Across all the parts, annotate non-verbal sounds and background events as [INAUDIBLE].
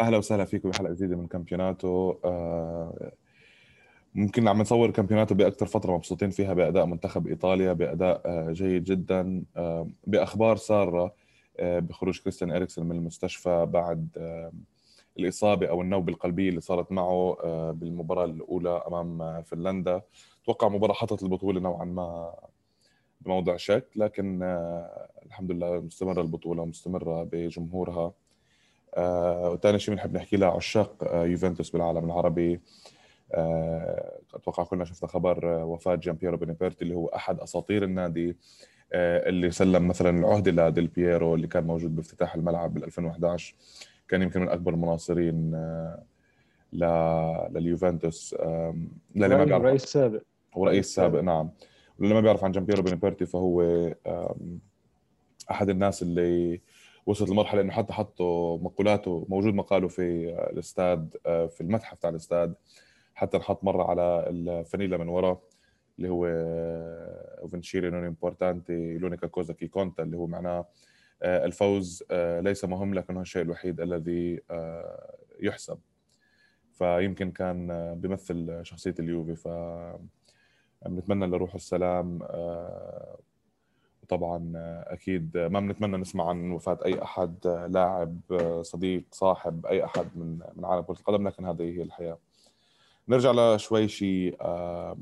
أهلا وسهلا فيكم بحلقه جديدة من Campionato. آه، ممكن عم نصور Campionato بأكثر فترة مبسوطين فيها بأداء منتخب إيطاليا بأداء آه، جيد جدا. آه، بأخبار سارة بخروج كريستيان اريكسن من المستشفى بعد الإصابة أو النوبه القلبيه اللي صارت معه بالمباراة الأولى أمام فنلندا. أتوقع مباراة حطت البطولة نوعا ما بموضع شك لكن الحمد لله مستمرة البطولة ومستمرة بجمهورها. وثاني شيء بنحب نحكي لعشاق آه يوفنتوس بالعالم العربي. آه أتوقع كلنا شفنا خبر آه وفاة جان بييرو بينيبرتي اللي هو أحد أساطير النادي آه اللي سلم مثلا العهده لديل بييرو اللي كان موجود بافتتاح الملعب بال 2011 كان يمكن من أكبر المناصرين آه لليوفنتوس. للي ما بيعرف رئيس سابق هو رئيس سابق نعم. واللي ما بيعرف عن جيامبييرو بونيبيرتي فهو أحد الناس اللي وصلت لمرحلة إنه حتى حطوا مقولاته موجود مقاله في الاستاد آه، في المتحف تاع الاستاد حتى انحط مرة على الفانيلا من ورا اللي هو vincere non è importante è l'unica cosa che conta اللي هو معناه آه، الفوز آه، ليس مهم لكنه الشيء الوحيد الذي يحسب. فيمكن كان بيمثل شخصية اليوفي. ف بنتمنى له روح السلام طبعا أكيد ما بنتمنى نسمع عن وفاة أي أحد لاعب صديق صاحب أي أحد من من عالم كرة القدم لكن هذه هي الحياة. نرجع لشوي شيء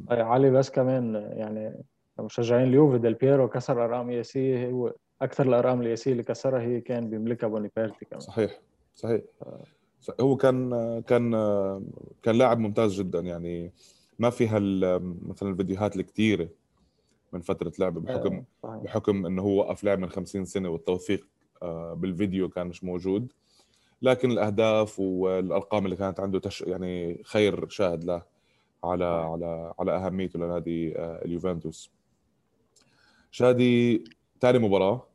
علي بس كمان يعني مشجعين اليوفي ديل بييرو كسر أرقام قياسيه هو أكثر الأرقام القياسيه اللي كسرها هي كان بيملكها بونيبيرتي كمان. صحيح صحيح. هو كان كان كان لاعب ممتاز جدا يعني ما في هال مثلا الفيديوهات الكثيرة. من فترة لعبه بحكم آه، بحكم إنه هو وقف لعب من 50 سنة والتوثيق آه، بالفيديو كان مش موجود. لكن الأهداف والأرقام اللي كانت عنده تش يعني خير شاهد له على على على أهميته لنادي آه، اليوفنتوس. شادي ثاني مباراة.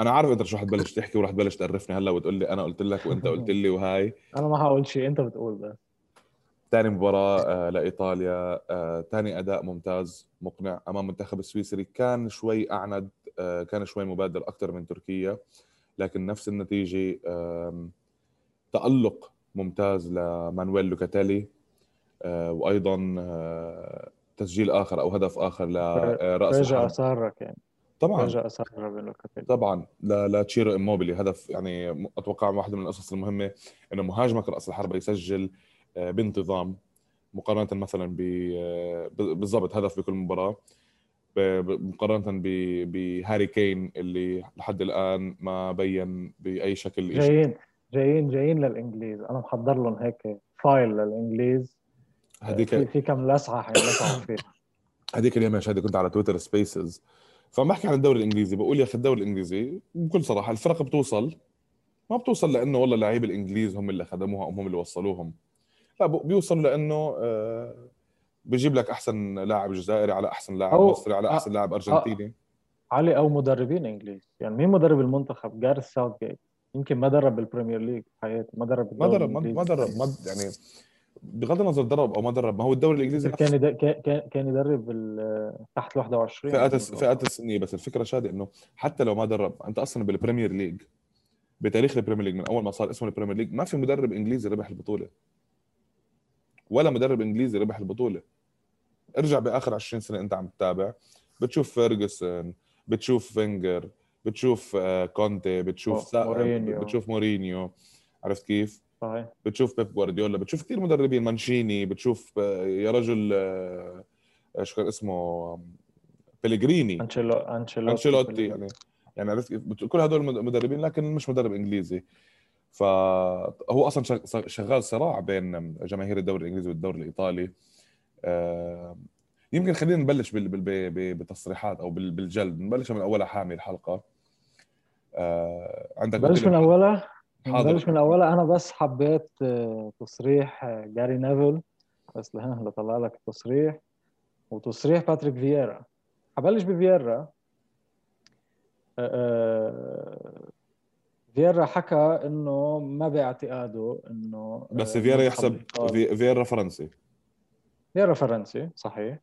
أنا عارف أنت شو حتبلش تحكي ورح تبلش تعرفني هلا وتقول لي أنا قلت لك وأنت قلت [LAUGHS] لي وهاي. أنا ما حقول شيء أنت بتقول بس. ثاني مباراة آه، لإيطاليا ثاني آه، أداء ممتاز مقنع أمام المنتخب السويسري. كان شوي أعند آه، كان شوي مبادر أكثر من تركيا لكن نفس النتيجة تألق ممتاز لمانويل لوكاتيلي وأيضا تسجيل آخر أو هدف آخر لرأس رجع أسارك يعني. طبعا. رجع أسارة ب لوكاتيلي طبعا. لتشيرو إموبيلي. هدف يعني أتوقع واحدة من القصص المهمة إنه مهاجمك رأس الحربة يسجل بانتظام مقارنة مثلا آه، بالضبط هدف بكل مباراة مقارنة بهاري كين اللي لحد الآن ما بين بأي شكل جايين جايين جايين للإنجليز. أنا محضر لهم هيك file للإنجليز. هذيك في, في كم لسعة حيلسعوا [COUGHS] فيها. هذيك اليوم يا شادي كنت على Twitter Spaces فبحكي عن الدوري الإنجليزي بقول يا أخي الدوري الإنجليزي بكل صراحة الفرق بتوصل ما بتوصل لأنه والله لعيب الإنجليز هم اللي خدموها أو هم اللي وصلوهم. لا بيوصل لإنه آه، بيجيب لك أحسن لاعب جزائري على أحسن لاعب مصري على أحسن لاعب أرجنتيني. علي أو مدربين إنجليز. يعني مين مدرب المنتخب؟ جارث ساوث جيت يمكن ما درب بال Premier League في حياته ما درب ما درب ما درب ما يعني بغض النظر درب أو ما درب ما هو الدوري الإنجليزي كان كان كان يدرب تحت 21 فئات فئات السنيه بس الفكرة شادي إنه حتى لو ما درب أنت أصلا بال Premier League بتاريخ ال Premier League من أول ما صار اسمه ال Premier League ما في مدرب إنجليزي ربح البطولة. ولا مدرب إنجليزي ربح البطولة. ارجع بآخر 20 سنة أنت عم تتابع. بتشوف فيرجسون بتشوف فينجر بتشوف آه، كونتي بتشوف مورينيو. بتشوف مورينيو. عرفت كيف؟ صحيح. بتشوف بيب جوارديولا. بتشوف كثير مدربين مانشيني بتشوف آه، يا رجل آه، شو كان اسمه؟ بيليجريني. أنشيلوتي أنشيلوتي يعني. يعني عرفت كل هدول مدربين لكن مش مدرب إنجليزي. فهو أصلا شغال صراع بين جماهير الدوري الإنجليزي والدوري الإيطالي. آه، يمكن خلينا نبلش بالتصريحات أو بالجلد. نبلش من أولها حامي الحلقة. آه، عندك بلش من أولها؟ بلش من أولها. أنا بس حبيت آه، تصريح جاري نيفل بس لهنا لطلع لك التصريح. وتصريح باتريك فييرا. حبلش بفييرا. فييرا حكى إنه ما باعتقاده إنه بس فييرا يحسب فييرا فرنسي. فييرا فرنسي صحيح.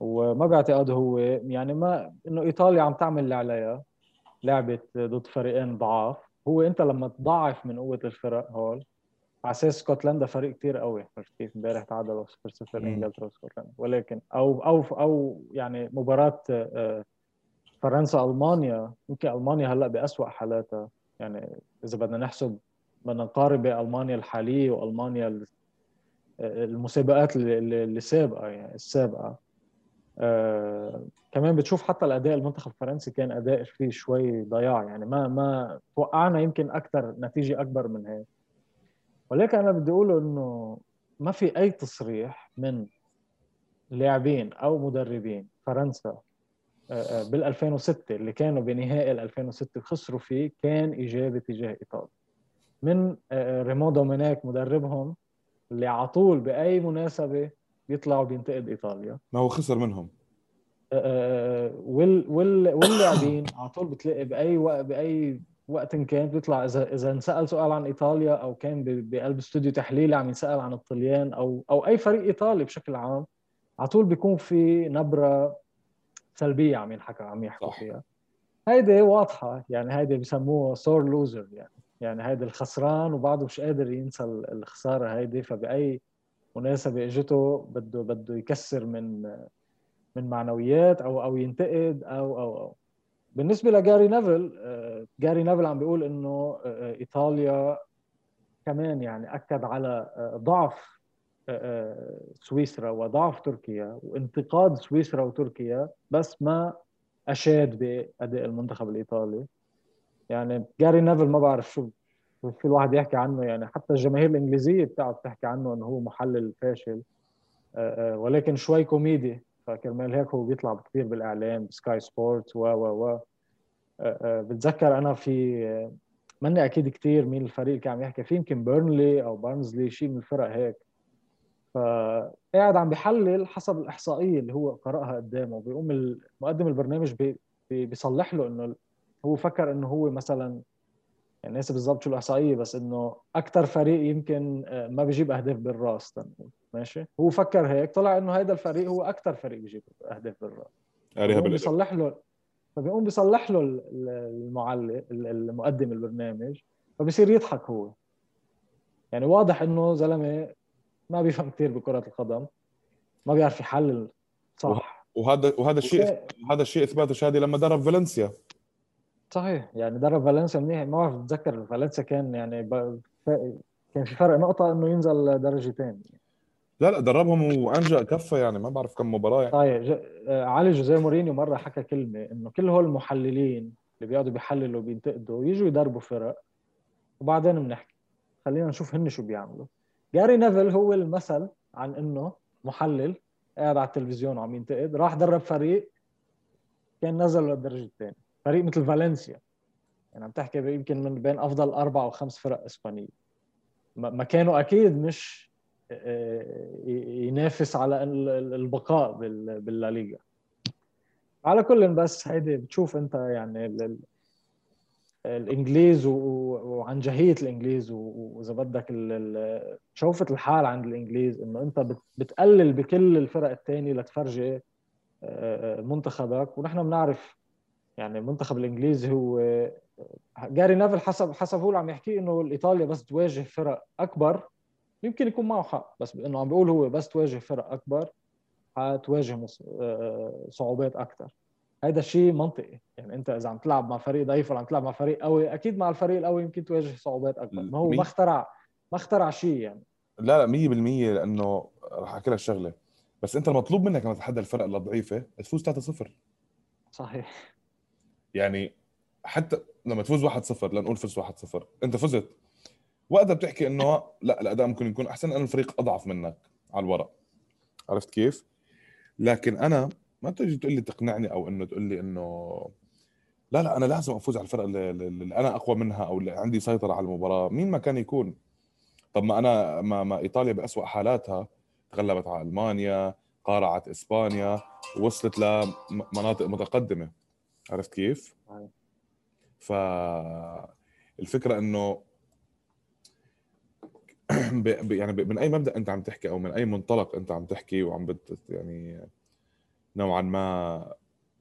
وما باعتقاده هو يعني ما إنه إيطاليا عم تعمل اللي عليها. لعبت ضد فريقين ضعاف. هو أنت لما تضعف من قوة الفرق هول على أساس اسكتلندا فريق كثير قوي. عرفت كيف؟ إمبارح تعادلوا 0 0 إنجلترا واسكتلندا ولكن أو أو أو يعني مباراة آه، فرنسا المانيا يمكن ألمانيا هلأ باسوء حالاتها. يعني إذا بدنا نحسب بدنا نقارن بالمانيا الحالية وألمانيا المسابقات اللي سابقة يعني السابقة. آه كمان بتشوف حتى الأداء المنتخب الفرنسي كان أداء فيه شوي ضياع يعني ما ما توقعنا يمكن أكثر نتيجة أكبر من هيك. ولكن أنا بدي أقوله إنه ما في أي تصريح من لاعبين أو مدربين فرنسا بال 2006 اللي كانوا بنهائي 2006 خسروا فيه كان إيجابي تجاه إيطاليا. من آه، ريمو دومينيك مدربهم اللي على طول بأي مناسبة بيطلعوا بينتقد إيطاليا. ما هو خسر منهم. وال وال واللاعبين على طول بتلاقي بأي وقت بأي وقت كان بيطلع. إذا إذا انسأل سؤال عن إيطاليا أو كان بقلب استوديو تحليلي عم يسأل عن الطليان أو أو أي فريق إيطالي بشكل عام على طول بيكون في نبرة سلبية عم ينحكى عم يحكوا فيها. هيدي واضحة. يعني هيدي بسموها سور لوزر يعني يعني هيدي الخسران وبعده مش قادر ينسى الخسارة هيدي. فبأي مناسبة إجته بده بده يكسر من من معنويات أو أو ينتقد أو أو أو. بالنسبة لجاري نيفل آه، جاري نيفل عم بيقول إنه آه، إيطاليا كمان يعني أكد على آه، ضعف سويسرا وضعف تركيا وانتقاد سويسرا وتركيا بس ما أشاد بأداء المنتخب الإيطالي. يعني جاري نيفل ما بعرف شو في الواحد يحكي عنه يعني حتى الجماهير الإنجليزية بتعرف تحكي عنه إنه هو محلل فاشل. ولكن شوي كوميدي فكرمال هيك هو بيطلع كثير بالإعلام ب Sky Sport و و و. بتذكر أنا في ماني أكيد كثير مين الفريق اللي كان عم يحكي فيه يمكن بيرنلي أو بارنزلي شيء من الفرق هيك. فقاعد عم بيحلل حسب الإحصائية اللي هو قرأها قدامه. بيقوم مقدم البرنامج بي بيصلح له إنه هو فكر إنه هو مثلا يعني ناسي بالضبط شو الإحصائية بس إنه أكثر فريق يمكن آه، ما بيجيب أهداف بالرأس. تنقول ماشي؟ هو فكر هيك طلع إنه هذا الفريق هو أكثر فريق بيجيب أهداف بالرأس. بيصلح له فبيقوم بيصلح له المعلق المقدم البرنامج فبصير يضحك هو. يعني واضح إنه زلمة ما بيفهم كثير بكرة القدم. ما بيعرف يحلل. صح. وهذا وهذا الشيء هذا الشيء إثباته شادي لما درب فالنسيا. صحيح. يعني درب فالنسيا منيح. ما بعرف بتذكر فالنسيا كان يعني ب... كان في فرق نقطة إنه ينزل درجتين. لا لا دربهم وأنجا كفة يعني. ما بعرف كم مباراة يعني. طيب ج... آه، علي جوزيه مورينيو مرة حكى كلمة إنه كل هول المحللين اللي بيقعدوا بيحللوا وبينتقدوا يجوا يدربوا فرق. وبعدين بنحكي. خلينا نشوف هن شو بيعملوا. جاري نيفل هو المثل عن إنه محلل قاعد على التلفزيون وعم ينتقد راح درب فريق كان نزل للدرجة الثانية. فريق مثل فالنسيا. يعني عم تحكي يمكن من بين أفضل أربع أو خمس فرق إسبانية. مكانه أكيد مش آه، ينافس على البقاء بالليغا على كل بس هيدي بتشوف أنت يعني الإنجليز وعن جهية الإنجليز وإذا بدك شوفة الحال عند الإنجليز إنه أنت بتقلل بكل الفرق الثانية لتفرجي آه، آه، منتخبك. ونحن بنعرف يعني المنتخب الانجليزي هو جاري نيفيل حسب حسب هو عم يحكي إنه الإيطاليا بس تواجه فرق أكبر. يمكن يكون معه حق بس إنه عم بيقول هو بس تواجه فرق أكبر حتواجه آه، صعوبات أكثر هذا الشيء منطقي. يعني أنت إذا عم تلعب مع فريق ضعيف ولا عم تلعب مع فريق قوي أكيد مع الفريق القوي يمكن تواجه صعوبات أكبر. ما هو ما اخترع ما اخترع شيء يعني. لا لا 100% لأنه رح أحكي لك شغلة. بس أنت المطلوب منك لما تتحدى الفرق الضعيفة تفوز 3-0 صحيح. يعني حتى لما تفوز 1-0 لنقول فزت 1-0 أنت فزت. وقتها بتحكي إنه لا الأداء ممكن يكون أحسن لأنه الفريق أضعف منك على الورق. عرفت كيف؟ لكن أنا ما تجي تقول لي تقنعني أو إنه تقول لي إنه لا لا أنا لازم أفوز على الفرق اللي, اللي أنا أقوى منها أو اللي عندي سيطرة على المباراة. مين ما كان يكون. طب ما أنا ما, ما إيطاليا بأسوأ حالاتها. تغلبت على ألمانيا قارعت إسبانيا وصلت لمناطق متقدمة. عرفت كيف؟ ف الفكرة إنه [CLEARS THROAT] يعني من أي مبدأ أنت عم تحكي أو من أي منطلق أنت عم تحكي وعم بت يعني نوعا ما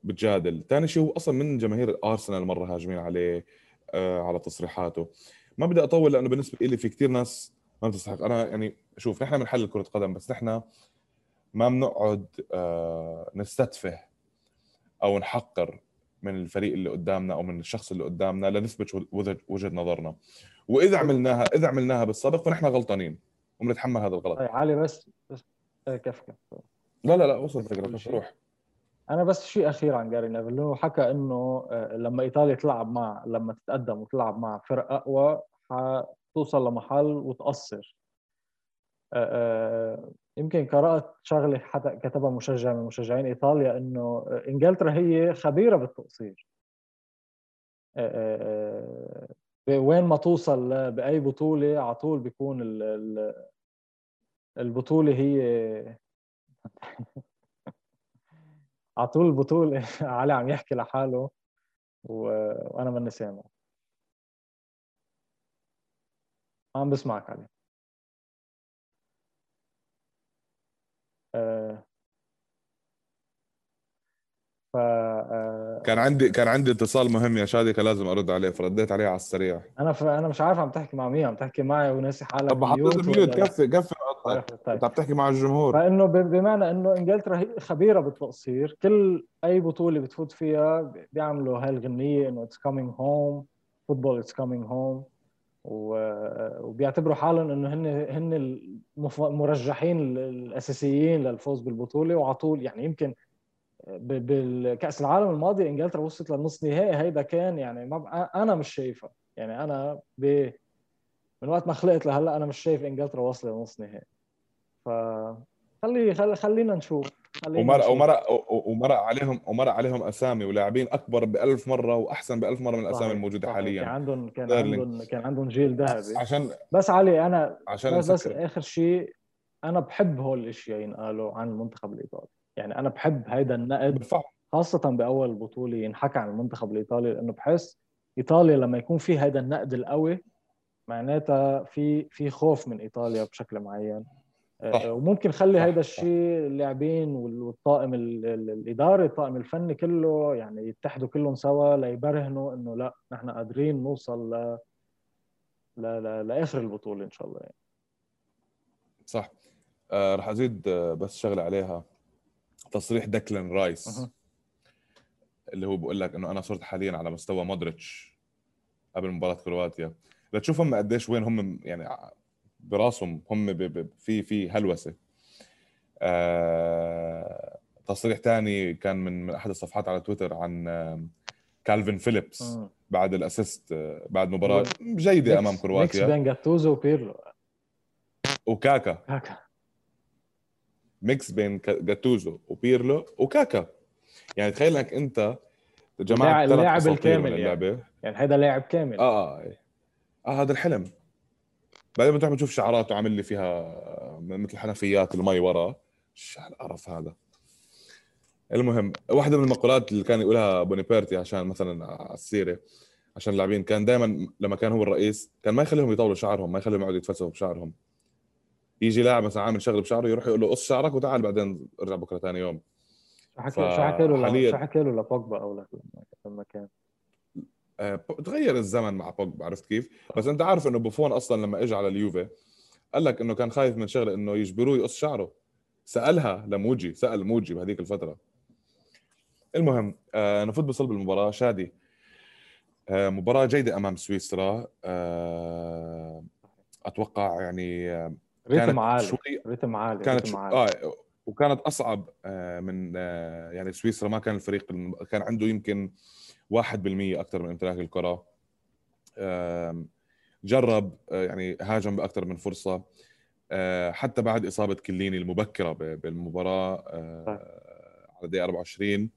بتجادل. ثاني شيء هو أصلا من جماهير الأرسنال مرة هاجمين عليه آه على تصريحاته. ما بدي أطول لأنه بالنسبة لي في كثير ناس ما بتستحق. أنا يعني شوف نحن بنحلل كرة قدم بس نحن ما بنقعد آه، نستتفه أو نحقر من الفريق اللي قدامنا أو من الشخص اللي قدامنا لنثبت وجهة نظرنا. وإذا عملناها إذا عملناها بالسابق فنحن غلطانين. وبنتحمل هذا الغلط. طيب علي بس بس كيف كيف؟ لا لا لا وصلت الفكرة روح أنا بس شيء أخير عن جاري نيفل انه حكى إنه آه، لما إيطاليا تلعب مع لما تتقدم وتلعب مع فرق أقوى حتوصل لمحل وتقصر. آه، آه، يمكن قرأت شغلة حتى كتبها مشجع من مشجعين إيطاليا إنه إنجلترا هي خبيرة بالتقصير. وين ما توصل بأي بطولة على طول بيكون البطولة هي [LAUGHS] على طول البطوله [LAUGHS] علي عم يحكي لحاله وأنا ماني سامع عم بسمعك علي. آه، ف آه، كان عندي كان عندي اتصال مهم يا شادي كان لازم أرد عليه فرديت عليه على السريع. أنا ف... أنا مش عارف عم تحكي مع مين عم تحكي معي وناسي حالك طب حطيت mute كفي كفي طيب. انت عم تحكي مع الجمهور فإنه بمعنى إنه إنجلترا خبيرة بالتقصير كل أي بطولة بتفوت فيها بيعملوا هاي الغنيه انه it's coming home football it's coming home وبيعتبروا حالهم إنه هن هن المرجحين الأساسيين للفوز بالبطولة وعلى طول يعني يمكن بالكأس العالم الماضي إنجلترا وصلت للنص نهائي هيدا كان يعني ما أنا مش شايفها يعني أنا ب من وقت ما خلقت لهلا أنا مش شايف إنجلترا واصلة لنص نهائي. ف خلي خلي خلينا نشوف. ومرق ومرق ومرق عليهم ومرق عليهم أسامي ولاعبين أكبر بألف مرة وأحسن بألف مرة من الأسامي الموجودة صحيح. حاليا. كان عندهم كان عندهم كان عندهم جيل ذهبي. عشان بس علي أنا عشان بس, بس آخر شيء أنا بحب هول الإشياء ينقالوا عن المنتخب الإيطالي. يعني أنا بحب هيدا النقد بالفعل. خاصة بأول بطولة ينحكى عن المنتخب الإيطالي لأنه بحس إيطاليا لما يكون في هيدا النقد القوي معناتها في في خوف من إيطاليا بشكل معين. آه، وممكن خلي هيدا الشيء اللاعبين والطاقم الإداري الطاقم الفني كله يعني يتحدوا كلهم سوا ليبرهنوا إنه لا نحن قادرين نوصل ل... ل... ل... لآخر البطولة إن شاء الله يعني. صح آه رح أزيد آه بس شغلة عليها تصريح دكلن رايس أه. اللي هو بقول لك إنه أنا صرت حاليا على مستوى مودريتش قبل مباراة كرواتيا لتشوف هم قديش وين هم يعني براسهم هم في في هلوسة. آه تصريح ثاني كان من أحد الصفحات على تويتر عن كالفين فيليبس بعد ال assist آه، بعد مباراة جيدة أمام كرواتيا. ميكس بين جاتوزو وبيرلو. وكاكا كاكا ميكس بين جاتوزو وبيرلو. وكاكا يعني تخيل إنك أنت جماعة اللاعب الكامل يعني. يعني هذا لاعب كامل. آه آه, آه هذا الحلم. بعدين بتروح بتشوف شعراته عامل لي فيها مثل حنفيات المي ورا. شو القرف هذا. المهم واحدة من المقولات اللي كان يقولها بونيبيرتي عشان مثلا على السيرة عشان اللاعبين كان دائما لما كان هو الرئيس كان ما يخليهم يطولوا شعرهم ما يخليهم يقعدوا يتفلسفوا بشعرهم. يجي لاعب مثلا عامل شغله بشعره يروح يقول له قص شعرك وتعال بعدين ارجع بكرة ثاني يوم. شو حكى له شو حكى له لبوجبا أو لما كان. آه، تغير الزمن مع بوجبا عرفت كيف؟ بس انت عارف انه بوفون أصلا لما اجى على اليوفي قال لك إنه كان خايف من شغلة إنه يجبروه يقص شعره. سألها لموجي سأل موجي بهذيك الفترة. المهم آه نفوت بصلب المباراة. شادي آه مباراة جيدة أمام سويسرا آه أتوقع يعني آه ريتم عالي شوي ريتم عالي كانت ريتم عالي. آه وكانت أصعب آه من آه يعني سويسرا ما كان الفريق كان عنده يمكن 1% أكثر من امتلاك الكرة. جرب آه، يعني هاجم بأكثر من فرصة. آه، حتى بعد إصابة كليني المبكرة بالمباراة آه، على دقيقه 24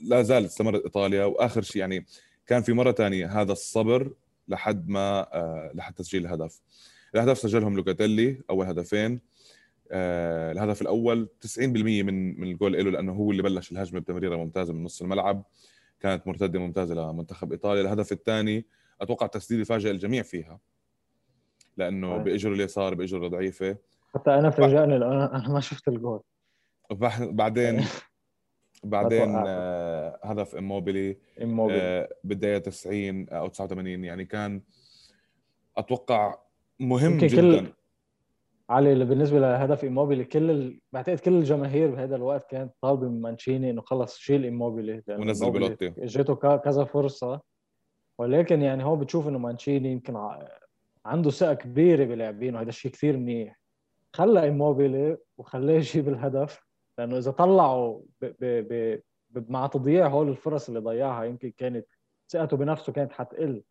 لا زال استمرت إيطاليا. وآخر شيء يعني كان في مرة ثانية هذا الصبر لحد ما لحد تسجيل الهدف. الهدف سجلهم لوكاتيلي أول هدفين. الهدف الأول 90% من من الجول له لأنه هو اللي بلش الهجمة بتمريرة ممتازة من نص الملعب. كانت مرتدة ممتازة لمنتخب إيطاليا. الهدف الثاني أتوقع تسديده فاجئ الجميع فيها لأنه. بإجره اليسار بإجره ضعيفة. حتى أنا فاجئني أنا أنا ما شفت الجول. بعدين [LAUGHS] بعدين آه هدف إموبيلي. آه بالدقيقة 90 أو 89 يعني كان أتوقع مهم جدا كل... علي بالنسبة لهدف إيموبيلي كل ال... بعتقد كل الجماهير بهذا الوقت كانت طالبة من مانشيني إنه خلص شيل إيموبيلي ونزل بيلوتي. اجته كذا فرصة. ولكن يعني هو بتشوف إنه مانشيني يمكن عنده ثقة كبيرة بلاعبين وهذا الشيء كثير منيح. خلى إيموبيلي وخلاه يجيب الهدف لأنه إذا طلعوا ب... ب... ب... مع تضييع هول الفرص اللي ضيعها يمكن كانت ثقته بنفسه كانت حتقل.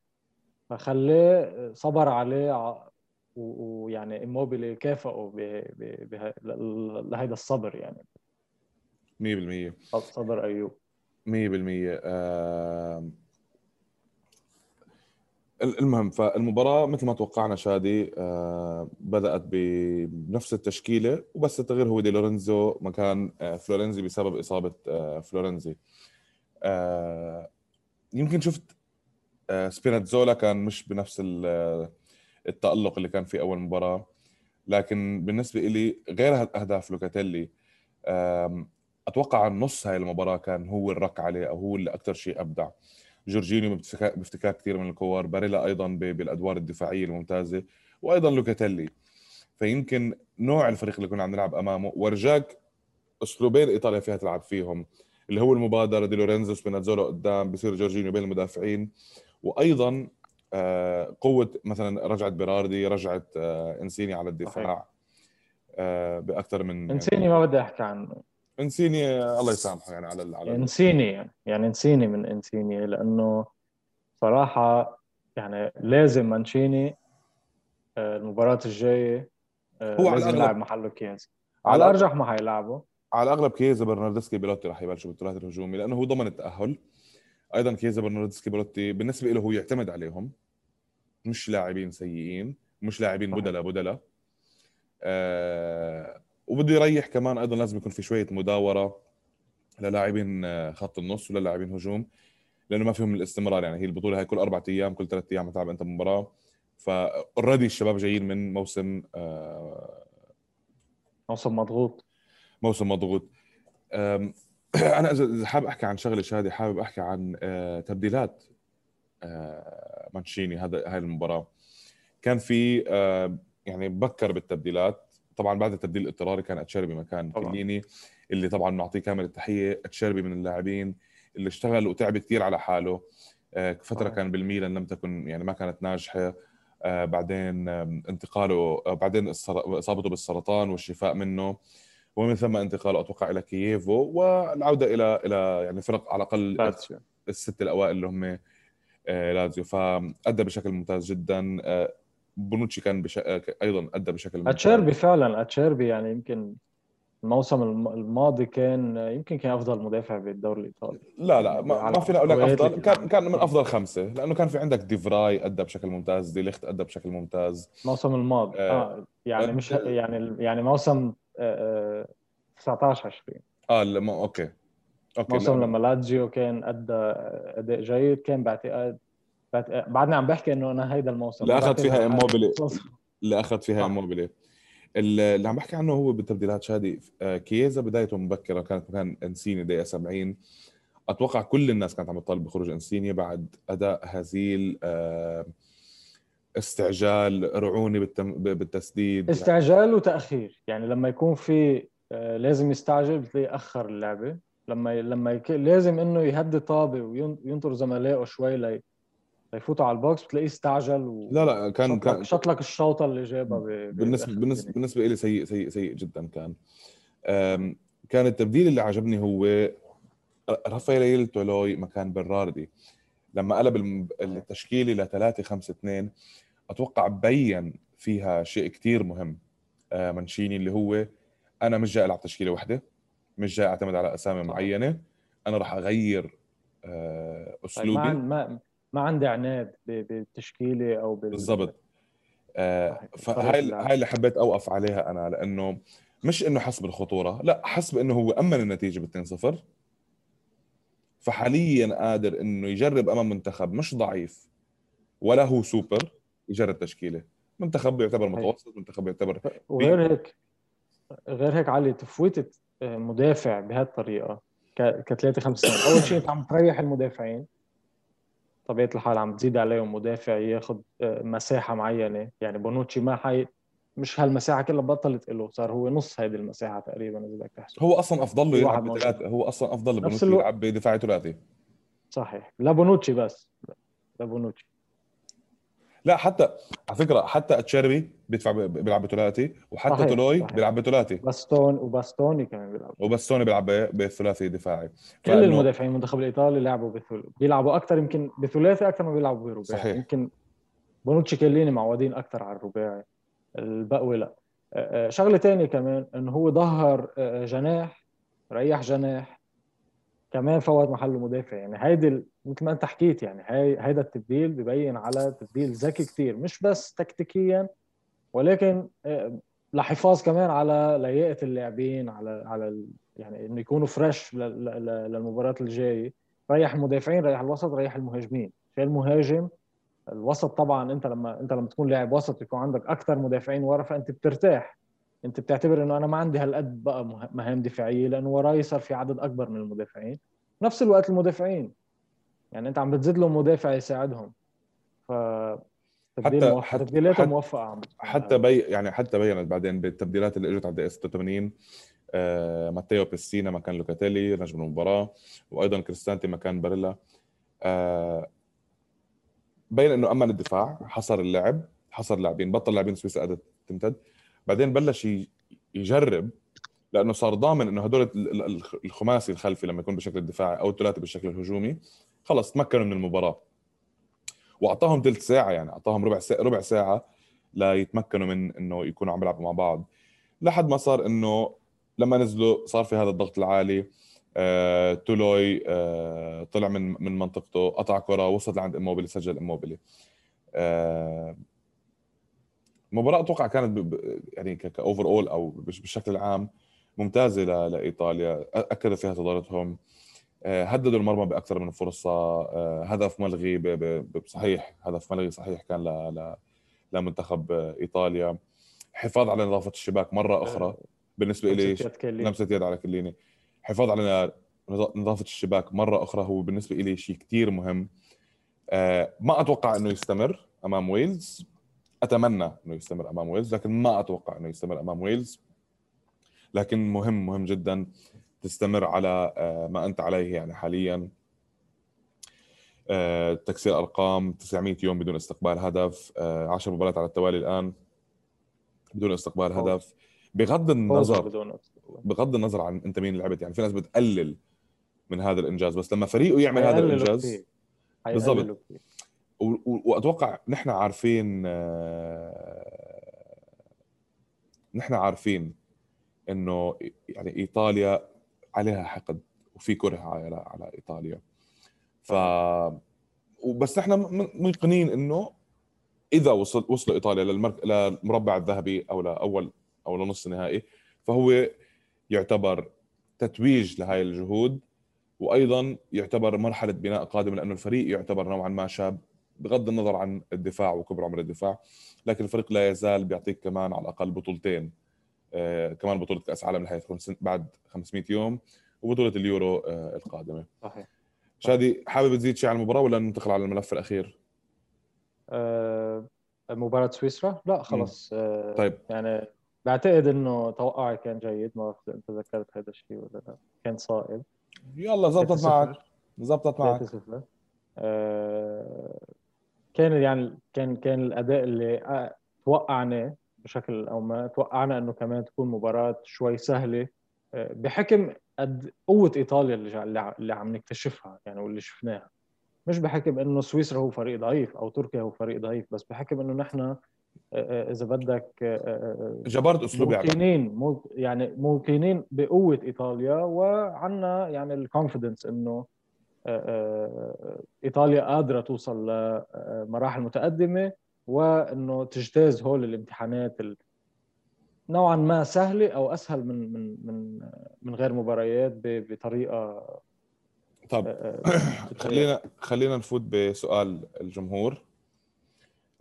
فخلاه صبر عليه ويعني ايموبيلي كافئه لهيدا الصبر يعني. 100% صبر أيوب. 100% آه المهم فالمباراة مثل ما توقعنا شادي آه بدأت بنفس التشكيلة وبس التغيير هو دي لورينزو مكان آه فلورنزي بسبب إصابة آه فلورنزي آه يمكن شفت آه سبيناتزولا كان مش بنفس التألق اللي كان في أول مباراة. لكن بالنسبة لي غير أهداف لوكاتيلي أتوقع نص هاي المباراة كان هو الرك عليه أو هو اللي أكثر شيء أبدع. جورجينيو بافتكاك كثير من الكور باريلا أيضا بالأدوار الدفاعية الممتازة وأيضا لوكاتيلي. فيمكن نوع الفريق اللي كنا عم نلعب أمامه ورجاك أسلوبين إيطاليا فيها تلعب فيهم اللي هو المبادرة دي لورينزو سبينازولا قدام بصير جورجينيو بين المدافعين وأيضا آه، قوة مثلا رجعت بيراردي رجعت آه، إنسيني على الدفاع آه، بأكثر من إنسيني ما بدي أحكي عنه. إنسيني الله يسامحه يعني على على إنسيني يعني يعني إنسيني من إنسيني لأنه صراحة يعني لازم مانشيني المباراة الجاية هو لازم يلعب محله كييزا على الأرجح ما حيلعبه على الأغلب كيزا برناردسكي بيلوتي راح يبلشوا بالثلاث الهجومي لأنه هو ضمن التأهل. أيضا كيزا برناردسكي بيلوتي بالنسبة له هو يعتمد عليهم. مش لاعبين سيئين مش لاعبين بدلا بدلا آه وبده يريح كمان أيضا لازم يكون في شوية مداورة للاعبين آه، خط النص وللاعبين هجوم لأنه ما فيهم الاستمرار. يعني هي البطولة هي كل أربع أيام كل ثلاث أيام تلعب أنت مباراة. فاوريدي الشباب جايين من موسم آه موسم مضغوط. موسم مضغوط. [CLEARS THROAT] أنا اذا حابب أحكي عن شغلة شادي حابب أحكي عن آه تبديلات آه مانشيني هذا هاي المباراة. كان في آه يعني بكر بالتبديلات. طبعا بعد التبديل الاضطراري كان أتشيربي مكان كليني اللي طبعا بنعطيه كامل التحية. أتشيربي من اللاعبين اللي اشتغل وتعب كثير على حاله. آه، فترة أوه. كان بالميلان لم تكن يعني ما كانت ناجحة. آه، بعدين انتقاله آه، بعدين إصابته بالسرطان والشفاء منه. ومن ثم انتقاله أتوقع إلى كييفو والعودة إلى إلى يعني فرق على الأقل الست الأوائل اللي هم لازيو. فأدى بشكل ممتاز جدا. بونوتشي كان بش... أيضا أدى بشكل أتشيربي فعلا أتشيربي يعني يمكن الموسم الماضي كان يمكن كان أفضل مدافع بالدوري الإيطالي. لا لا ما, ما فينا أقول لك أفضل كان كان من أفضل خمسة لأنه كان في عندك ديفراي أدى بشكل ممتاز دي ليخت أدى بشكل ممتاز. الموسم الماضي. آه, آه يعني مش يعني يعني موسم آه 19 20 آه لما okay. okay موسم لما لاتسيو كان أدى أداء جيد كان باعتقاد بعدني عم بحكي إنه أنا هيدا الموسم اللي أخذ فيها إموبيلي. اللي أخذ فيها إموبيلي. اللي عم بحكي عنه هو بالتبديلات شادي آه، كييزا بدايته مبكرة كانت مكان إنسيني دقيقة 70 أتوقع كل الناس كانت عم تطالب بخروج إنسيني بعد أداء هزيل آه، استعجال رعونة بالتسديد. استعجال وتأخير. يعني لما يكون في آه، لازم يستعجل بتلاقيه أخر اللعبة. لما لما يك... لازم إنه يهدي طابه وينطر زملائه شوي لي يفوتوا على ال box بتلاقيه استعجل و لا لا كان شاط كان شاط لك الشوطة اللي جابها بالنسبة بالنسبة بالنسبة لي سيء سيء سيء جدا كان. كان التبديل اللي عجبني هو رافائيل تولوي مكان بيراردي لما قلب التشكيله ل 3 5 2 أتوقع بين فيها شيء كثير مهم آه، منشيني اللي هو أنا مش جاي ألعب تشكيلة واحدة مش جاي أعتمد على أسامي معينة أنا راح أغير آه، طيب، أسلوبي. ما ما ما عندي عناد بالتشكيلة أو بال... بالضبط. آه فهاي هاي اللي حبيت أوقف عليها أنا لأنه مش إنه حس بالخطوره لا حس بانه هو أمن النتيجة ب 2-0 فحاليا قادر إنه يجرب أمام منتخب مش ضعيف ولا هو سوبر يجرب تشكيلة. منتخب يعتبر متوسط منتخب يعتبر وغير هيك غير هيك علي تفويتة آه، مدافع بهالطريقة ك 3 5 أول شيء أنت عم تريح المدافعين. طبيعة الحال عم تزيد عليهم مدافع ياخذ آه، مساحة معينة. يعني بونوتشي ما حي مش هالمساحة كلها بطلت له صار هو نص هذه المساحة تقريبا إذا بدك تحسب. هو أصلا أفضل له يلعب بثلاثة هو أصلا أفضل لبونوتشي يلعب بدفاع ثلاثي. صحيح. لا بونوتشي بس. لا بونوتشي لا حتى على فكرة حتى اتشيربي بيدفع بيلعب بثلاثي وحتى صحيح. تولوي صحيح. بيلعب بثلاثي. باستوني وباستوني كمان بيلعب. وباستوني بيلعب بثلاثي دفاعي. كل فأنه... المدافعين المنتخب الايطالي لعبوا بثل... بيلعبوا أكثر يمكن بثلاثي أكثر ما بيلعبوا برباعي. صحيح. يمكن بونوتشي كيليني معودين أكثر على الرباعي. البقوي لا. شغلة ثانية كمان إنه هو ظهر جناح ريح جناح كمان فوت محله مدافع. يعني هيدي مثل ما أنت حكيت يعني هي هيدا التبديل ببين على تبديل ذكي كثير مش بس تكتيكيا ولكن لحفاظ كمان على لياقة اللاعبين على على يعني إنه يكونوا فريش للمباراة الجاية. ريح المدافعين ريح الوسط ريح المهاجمين. المهاجم الوسط طبعا أنت لما أنت لما تكون لاعب وسط يكون عندك أكثر مدافعين ورا فأنت بترتاح. أنت بتعتبر إنه أنا ما عندي هالقد بقى مهام دفاعية لأنه وراي صار في عدد أكبر من المدافعين. نفس الوقت المدافعين. يعني أنت عم بتزيد لهم مدافع يساعدهم. ف حتى حتى موفقة عم. حتى بي يعني حتى بينت بعدين بالتبديلات اللي إجت على الدقيقه 86 آه ماتيو بيسينا مكان لوكاتيلي نجم المباراة وأيضا كريستانتي مكان باريلا. آه بين إنه أمن الدفاع حصر اللعب حصر اللاعبين بطل لاعبين سويسرا قادره تمتد. بعدين بلش يجرب لأنه صار ضامن إنه هدول الخماسي الخلفي لما يكون بالشكل الدفاعي أو الثلاثه بالشكل الهجومي خلص تمكنوا من المباراة. وأعطاهم ثلث ساعة يعني أعطاهم ربع ساعة ربع ساعة ليتمكنوا من إنه يكونوا عم يلعبوا مع بعض. لحد ما صار إنه لما نزلوا صار في هذا الضغط العالي. آه، تولوي آه، طلع من من منطقته قطع كرة وصل لعند إموبيلي سجل إموبيلي. آه، المباراه أتوقع كانت يعني كاوفر اول أو بالشكل العام ممتازة لإيطاليا. اكد فيها جدارتهم هددوا المرمى بأكثر من فرصة. هدف ملغي صحيح هدف ملغي صحيح كان لمنتخب إيطاليا. حفاظ على نظافة الشباك مرة أخرى. بالنسبة لي لمسة يد على كليني. حفاظ على نظافة الشباك مرة أخرى هو بالنسبة لي شيء كثير مهم. آه، ما أتوقع إنه يستمر أمام ويلز. أتمنى إنه يستمر أمام ويلز لكن ما أتوقع إنه يستمر أمام ويلز. لكن مهم مهم جدا تستمر على آه، ما أنت عليه يعني حاليا. آه، تكسير أرقام 900 يوم بدون استقبال هدف. 10 مباريات على التوالي الآن بدون استقبال هدف. بغض النظر بغض النظر عن انت مين لعبت يعني في ناس بتقلل من هذا الإنجاز بس لما فريقه يعمل هذا الإنجاز بالضبط. وأتوقع نحن عارفين آه، نحن عارفين إنه يعني إيطاليا عليها حقد وفي كره على على إيطاليا. ف وبس نحن ميقنين إنه إذا وصل وصلوا إيطاليا. للمربع الذهبي أو لأول أو لنص النهائي فهو يعتبر تتويج لهاي الجهود وأيضا يعتبر مرحلة بناء قادمة لأنه الفريق يعتبر نوعا ما شاب بغض النظر عن الدفاع وكبر عمر الدفاع لكن الفريق لا يزال بيعطيك كمان على الأقل بطولتين آه كمان بطولة كأس العالم اللي بعد 500 يوم وبطولة اليورو آه القادمة. صحيح. شادي حابب تزيد شيء على المباراة ولا ننتقل على الملف الأخير؟ أه مباراة سويسرا؟ لا خلص أه طيب. يعني بعتقد إنه توقعي كان جيد ما بعرف أنت ذكرت هذا الشيء ولا لا. كان صائب. يلا زبطت معك. زبطت معك. آه كان يعني كان كان الأداء اللي آه، توقعناه بشكل أو ما توقعنا إنه كمان تكون مباراة شوي سهلة آه، بحكم قد قوة إيطاليا اللي اللي عم نكتشفها يعني واللي شفناها. مش بحكم إنه سويسرا هو فريق ضعيف أو تركيا هو فريق ضعيف بس بحكم إنه نحن إذا بدك جبرت أسلوب موقنين يعني موقنين بقوة إيطاليا وعندنا يعني الكونفدنس إنه إيطاليا قادرة توصل لمراحل متقدمة وإنه تجتاز هول الامتحانات نوعا ما سهلة أو أسهل من من من من غير مباريات بطريقة طب [COUGHS] خلينا خلينا نفوت بسؤال الجمهور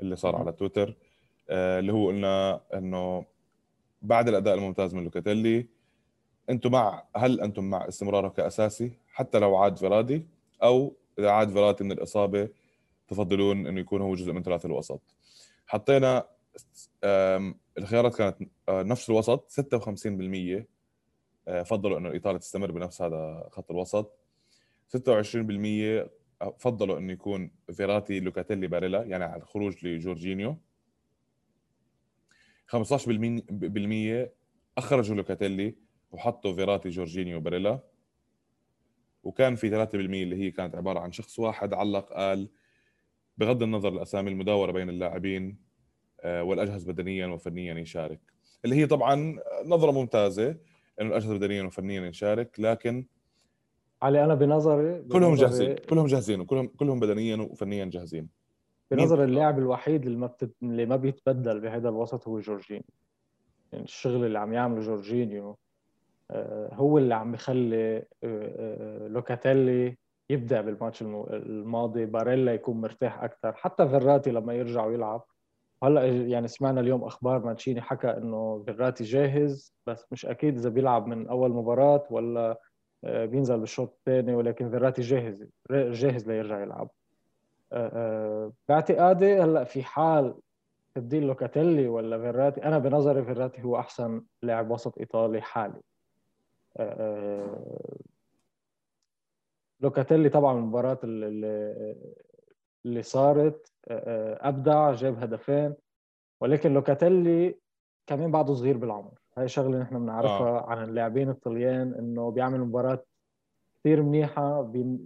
اللي صار على تويتر. آه، اللي هو قلنا إنه بعد الأداء الممتاز من لوكاتيلي أنتم مع هل أنتم مع استمراره كأساسي؟ حتى لو عاد فيرادي أو إذا عاد فيرادي من الإصابة تفضلون إنه يكون هو جزء من ثلاثة الوسط. حطينا الخيارات كانت آه، نفس الوسط 56% آه، فضلوا إنه إيطاليا تستمر بنفس هذا خط الوسط. 26% فضلوا إنه يكون فيراتي لوكاتيلي باريلا يعني على الخروج لجورجينيو. 15% أخرجوا لوكاتيلي وحطوا فيراتي جورجينيو باريلا وكان في 3% اللي هي كانت عبارة عن شخص واحد علق قال بغض النظر الأسامي المداورة بين اللاعبين آه، والاجهز بدنيا وفنيا يشارك. اللي هي طبعا نظرة ممتازة إنه الاجهز بدنيا وفنيا يشارك لكن علي أنا بنظري كلهم جاهزين كلهم جاهزين وكلهم كلهم بدنيا وفنيا جاهزين. بنظر اللاعب الوحيد اللي ما بتت... اللي ما بيتبدل بهذا الوسط هو جورجينيو. يعني الشغل اللي عم يعمله جورجينيو آه، هو اللي عم يخلي آه، آه، لوكاتيلي يبدع بالماتش الماضي باريلا يكون مرتاح أكثر حتى فيراتي لما يرجع ويلعب. هلأ يعني سمعنا اليوم أخبار مانشيني حكى إنه فيراتي جاهز بس مش أكيد إذا بيلعب من أول مباراة ولا بينزل بالشوط الثاني ولكن فيراتي جاهز جاهز ليرجع يلعب. باعتقادي هلأ في حال تبديل لوكاتيلي ولا فيراتي أنا بنظري فيراتي هو أحسن لاعب وسط إيطالي حالي لوكاتيلي طبعا المباراة اللي, اللي صارت أبدع جاب هدفين ولكن لوكاتيلي كمان بعده صغير بالعمر هاي شغلة نحن بنعرفها آه. عن اللاعبين الطليان إنه بيعمل مباراة كثير منيحة بي...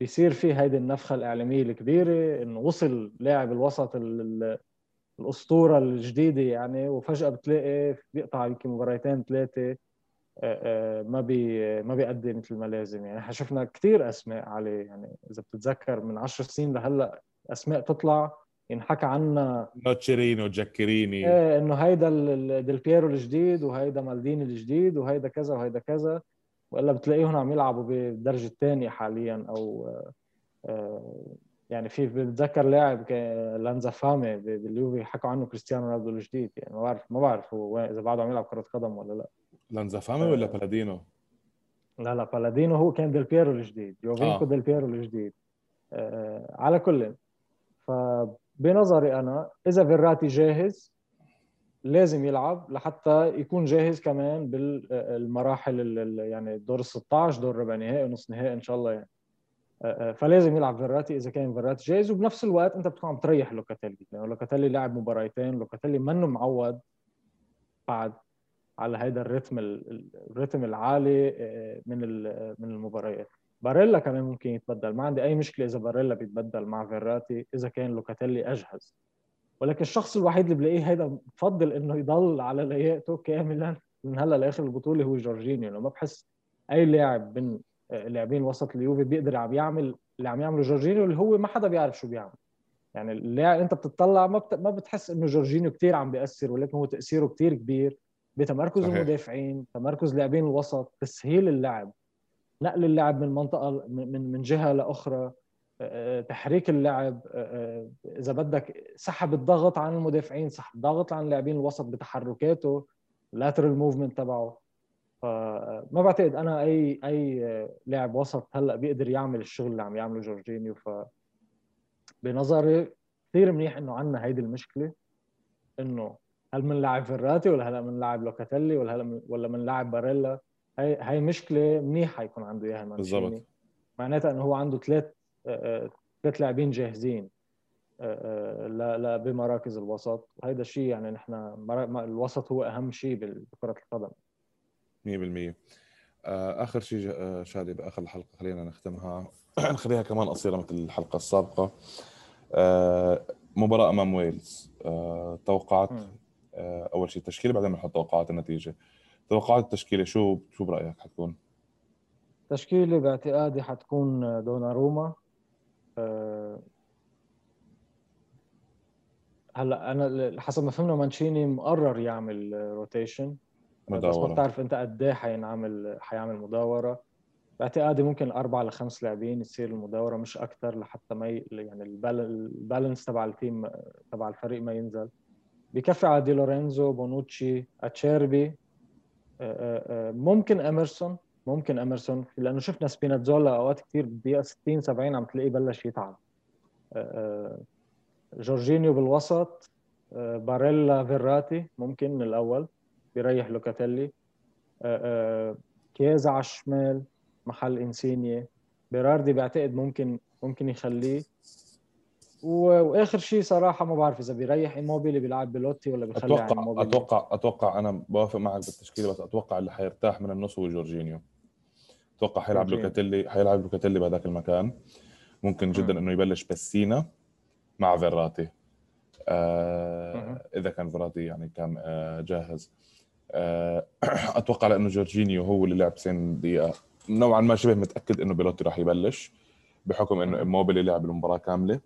بيصير في هيدي النفخة الإعلامية الكبيرة انه وصل لاعب الوسط ال... الأسطورة الجديدة يعني وفجأة بتلاقي بيقطع يمكن مباراتين ثلاثة آه، آه، ما بي ما بيأدي مثل ما لازم. يعني إحنا شفنا كثير أسماء عليه. يعني إذا بتتذكر من 10 سنين لهلأ أسماء تطلع ينحكى عنا نوتشيرينو جاكيريني. إيه إنه هيدا ديل بييرو الجديد وهيدا مالديني الجديد وهيدا كذا وهيدا كذا. وإلا بتلاقيهم عم يلعبوا بالدرجه الثانية حاليا أو آه، يعني في بتذكر لاعب لانزافامي باليوفي حكوا عنه كريستيانو رونالدو الجديد يعني ما بعرف ما بعرف هو إذا بعده عم يلعب كرة قدم ولا لا لانزافامي ولا بلادينو؟ لا لا بلادينو هو كان ديل بييرو الجديد جوفينكو آه. ديل بييرو الجديد آه على كل فبنظري أنا إذا فيراتي جاهز لازم يلعب لحتى يكون جاهز كمان بالمراحل يعني دور ال 16 دور ربع نهائي ونص نهائي إن شاء الله يعني. آه، آه، فلازم يلعب فيراتي إذا كان فيراتي جاهز وبنفس الوقت أنت بتكون عم تريح لوكاتيلي. لأنه لوكاتيلي لاعب مباراتين لوكاتيلي منه معود بعد على هذا ال rhythm ال rhythm العالي آه، من من المباريات. باريلا كمان ممكن يتبدل. ما عندي أي مشكلة إذا باريلا بيتبدل مع فيراتي إذا كان لوكاتيلي أجهز. ولكن الشخص الوحيد اللي بلاقيه هيدا بفضل إنه يضل على لياقته كاملا من هلأ لآخر البطولة هو جورجينيو لما بحس أي لاعب من آه، لاعبين وسط اليوفي بيقدر عم يعمل اللي عم يعمله جورجينيو اللي هو ما حدا بيعرف شو بيعمل يعني اللاعب أنت بتطلع ما بت... ما بتحس إنه جورجينيو كثير عم بيأثر ولكن هو تأثيره كثير كبير بتمركز صحيح. المدافعين تمركز لاعبين الوسط تسهيل اللعب نقل اللعب من منطقة من من جهة لأخرى تحريك اللعب إذا بدك سحب الضغط عن المدافعين سحب الضغط عن لاعبين الوسط بتحركاته اللاترال موفمنت تبعه. فما بعتقد أنا أي أي لاعب وسط هلأ بيقدر يعمل الشغل اللي عم يعمله جورجينيو. ف بنظري كثير منيح إنه عندنا هيدي المشكلة إنه هل من لاعب فيراتي ولا هلأ من لاعب لوكاتيلي ولا هلأ ولا من لاعب باريلا؟ هي هي مشكلة منيحة يكون عنده إياها بالضبط. معناتها إنه هو عنده ثلاث آه، آه، ثلاث لاعبين جاهزين آه، بمراكز الوسط. وهذا الشيء يعني نحن الوسط هو أهم شيء بكره القدم. 100% آخر شيء شادي بآخر الحلقة خلينا نختمها. [CLEARS THROAT] نخليها كمان قصيرة مثل الحلقة السابقة. مباراة أمام ويلز. توقعت آه، أول شيء التشكيله بعدين بنحط توقعات النتيجة. توقعات التشكيلة شو شو برأيك حتكون؟ تشكيلة باعتقادي حتكون دوناروما. آه، هلا أنا حسب ما فهمنا مانشيني مقرر يعمل rotation مداورة. بس ما بتعرف أنت قد إيه حينعمل حيعمل مداورة. باعتقادي ممكن أربع لخمس لاعبين يصير المداورة مش أكثر لحتى ما ي... يعني ال balance تبع ال team تبع الفريق ما ينزل. بكفي على دي لورينزو بونوتشي أتشيربي آه، آه، ممكن اميرسون ممكن اميرسون لأنه شفنا سبيناتزولا أوقات كثير بالدقيقة 60 70 عم تلاقيه بلش يتعب. جورجينيو بالوسط باريلا فيراتي ممكن من الأول بيريح لوكاتيلي. كيزا على الشمال محل إنسينيا. بيراردي بعتقد ممكن ممكن يخليه. وآخر شيء صراحة ما بعرف إذا بيريح إيموبيلي بيلعب بيلوتي ولا بيخلي أتوقع أتوقع أتوقع أنا بوافق معك بالتشكيله بس أتوقع اللي حيرتاح من النص هو جورجينيو. أتوقع حيلعب لوكاتيلي حيلعب لوكاتيلي بهذاك المكان. ممكن جدا إنه يبلش بيسينا مع فيراتي. آه إذا كان فيراتي يعني كان آه جاهز. آه [CLEARS THROAT] أتوقع لأنه جورجينيو هو اللي لعب 90 دقيقة. نوعا ما شبه متأكد إنه بيلوتي راح يبلش بحكم إنه اموبيلي لعب المباراة كاملة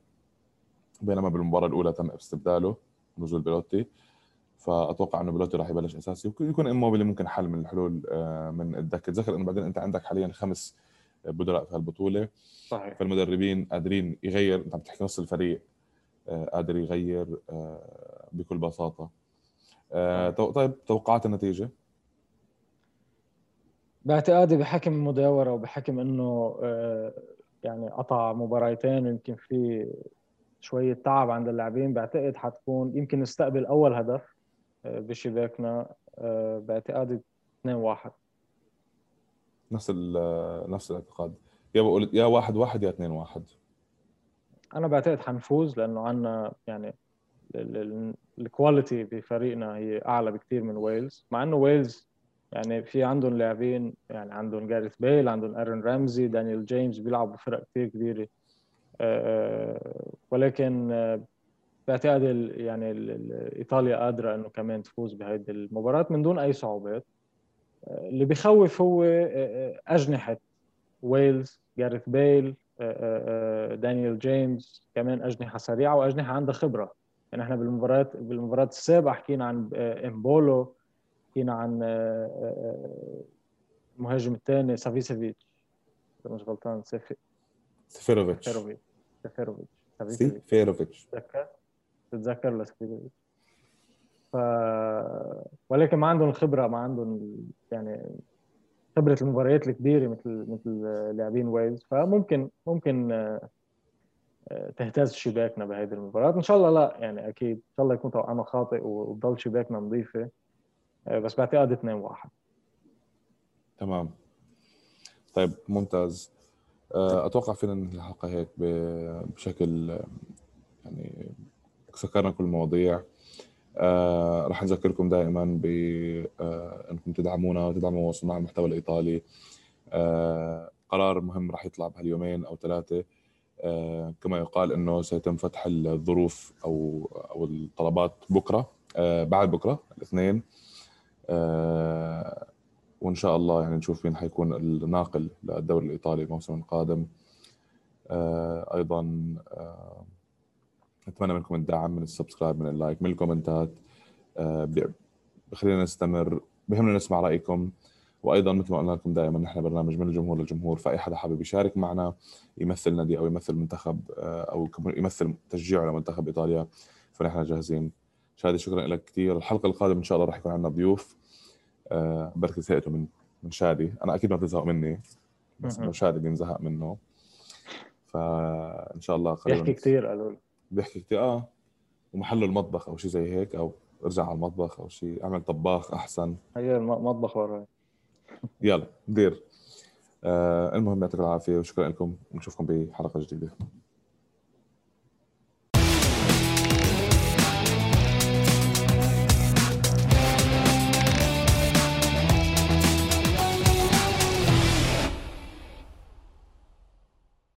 بينما بالمباراة الأولى تم استبداله نزول بيلوتي. فأتوقع إنه بيلوتي راح يبلش أساسي. ويكون إموبيلي ممكن حل من الحلول آه، من الدكة. تذكر إنه بعدين أنت عندك حاليا خمس بدلاء في هالبطولة. صحيح. فالمدربين قادرين يغير أنت عم تحكي نص الفريق آه، قادر يغير آه، بكل بساطة. طيب توقعات النتيجة؟ باعتقادي بحكم المداوره وبحكم إنه يعني قطع مباراتين يمكن في شوية تعب عند اللاعبين بعتقد حتكون يمكن نستقبل أول هدف. بشباكنا آه، باعتقادي 2 1 نفس نفس الاعتقاد. يا بقول يا 1 1 يا 2 1 أنا بعتقد حنفوز لأنه عندنا يعني ال quality بفريقنا هي أعلى بكثير من ويلز. مع إنه ويلز يعني في عندهم لاعبين يعني عندهم جاريث بيل عندهم آرون رامزي دانيال جيمس بيلعبوا فرق كثير كبيرة. آه، ولكن آه، باعتقادي يعني إيطاليا قادرة إنه كمان تفوز بهذه المباراة من دون أي صعوبات. آه، اللي بخوف هو أجنحة ويلز جاريث بيل دانيال جيمس كمان أجنحة سريعة وأجنحة عندها خبرة. يعني إحنا بالمباريات بالمباراة السابقه حكينا عن إمبولو حكينا عن المهاجم الثاني سافيسيفيتش. مش غلطان سيفيروفيتش. سيفيروفيتش. سيفيروفيتش. سيفيروفيتش. تتذكر لسيفيروفيتش ف ولكن ما عندهم الخبره ما عندهم يعني خبرة المباريات الكبيرة مثل مثل لاعبين ويلز. فممكن ممكن آه، تهتز شباكنا بهذه المباراة. إن شاء الله لا يعني أكيد إن شاء الله يكون توقعنا خاطئ وتضل شباكنا نظيفة. آه، بس باعتقاد 2 1 تمام. طيب ممتاز. آه، أتوقع فينا ننهي الحلقة هيك بشكل يعني سكرنا كل المواضيع. آه رح نذكركم دائما ب آه إنكم تدعمونا وتدعموا صناع المحتوى الإيطالي. آه قرار مهم رح يطلع بهاليومين أو ثلاثة. كما يقال إنه سيتم فتح الظروف أو أو الطلبات بكرة بعد بكرة الاثنين. وإن شاء الله يعني نشوف مين حيكون الناقل للدوري الإيطالي الموسم القادم أيضا اتمنى منكم الدعم من ال subscribe من ال like من ال comment ات. آه بخلينا نستمر بهمنا نسمع رأيكم. وأيضا مثل ما قلنا لكم دائما نحن برنامج من الجمهور للجمهور فأي حدا حابب يشارك معنا يمثل نادي أو يمثل منتخب آه، أو يمثل تشجيعه لمنتخب إيطاليا فنحن جاهزين. شادي شكرا لك كثير. الحلقة القادمة إن شاء الله راح يكون عندنا ضيوف. آه، بركي زهقتوا من من شادي. أنا أكيد ما بتزهق مني بس انه شادي بينزهق منه. فإن شاء الله قريبا. بيحكي كثير قالوا لي. بيحكي كثير آه ومحله المطبخ أو شيء زي هيك أو ارجع على المطبخ أو شيء اعمل طباخ أحسن. هي المطبخ وراي [LAUGHS] يلا دير. آه المهم يعطيكم العافية وشكرا لكم ونشوفكم بحلقة جديدة.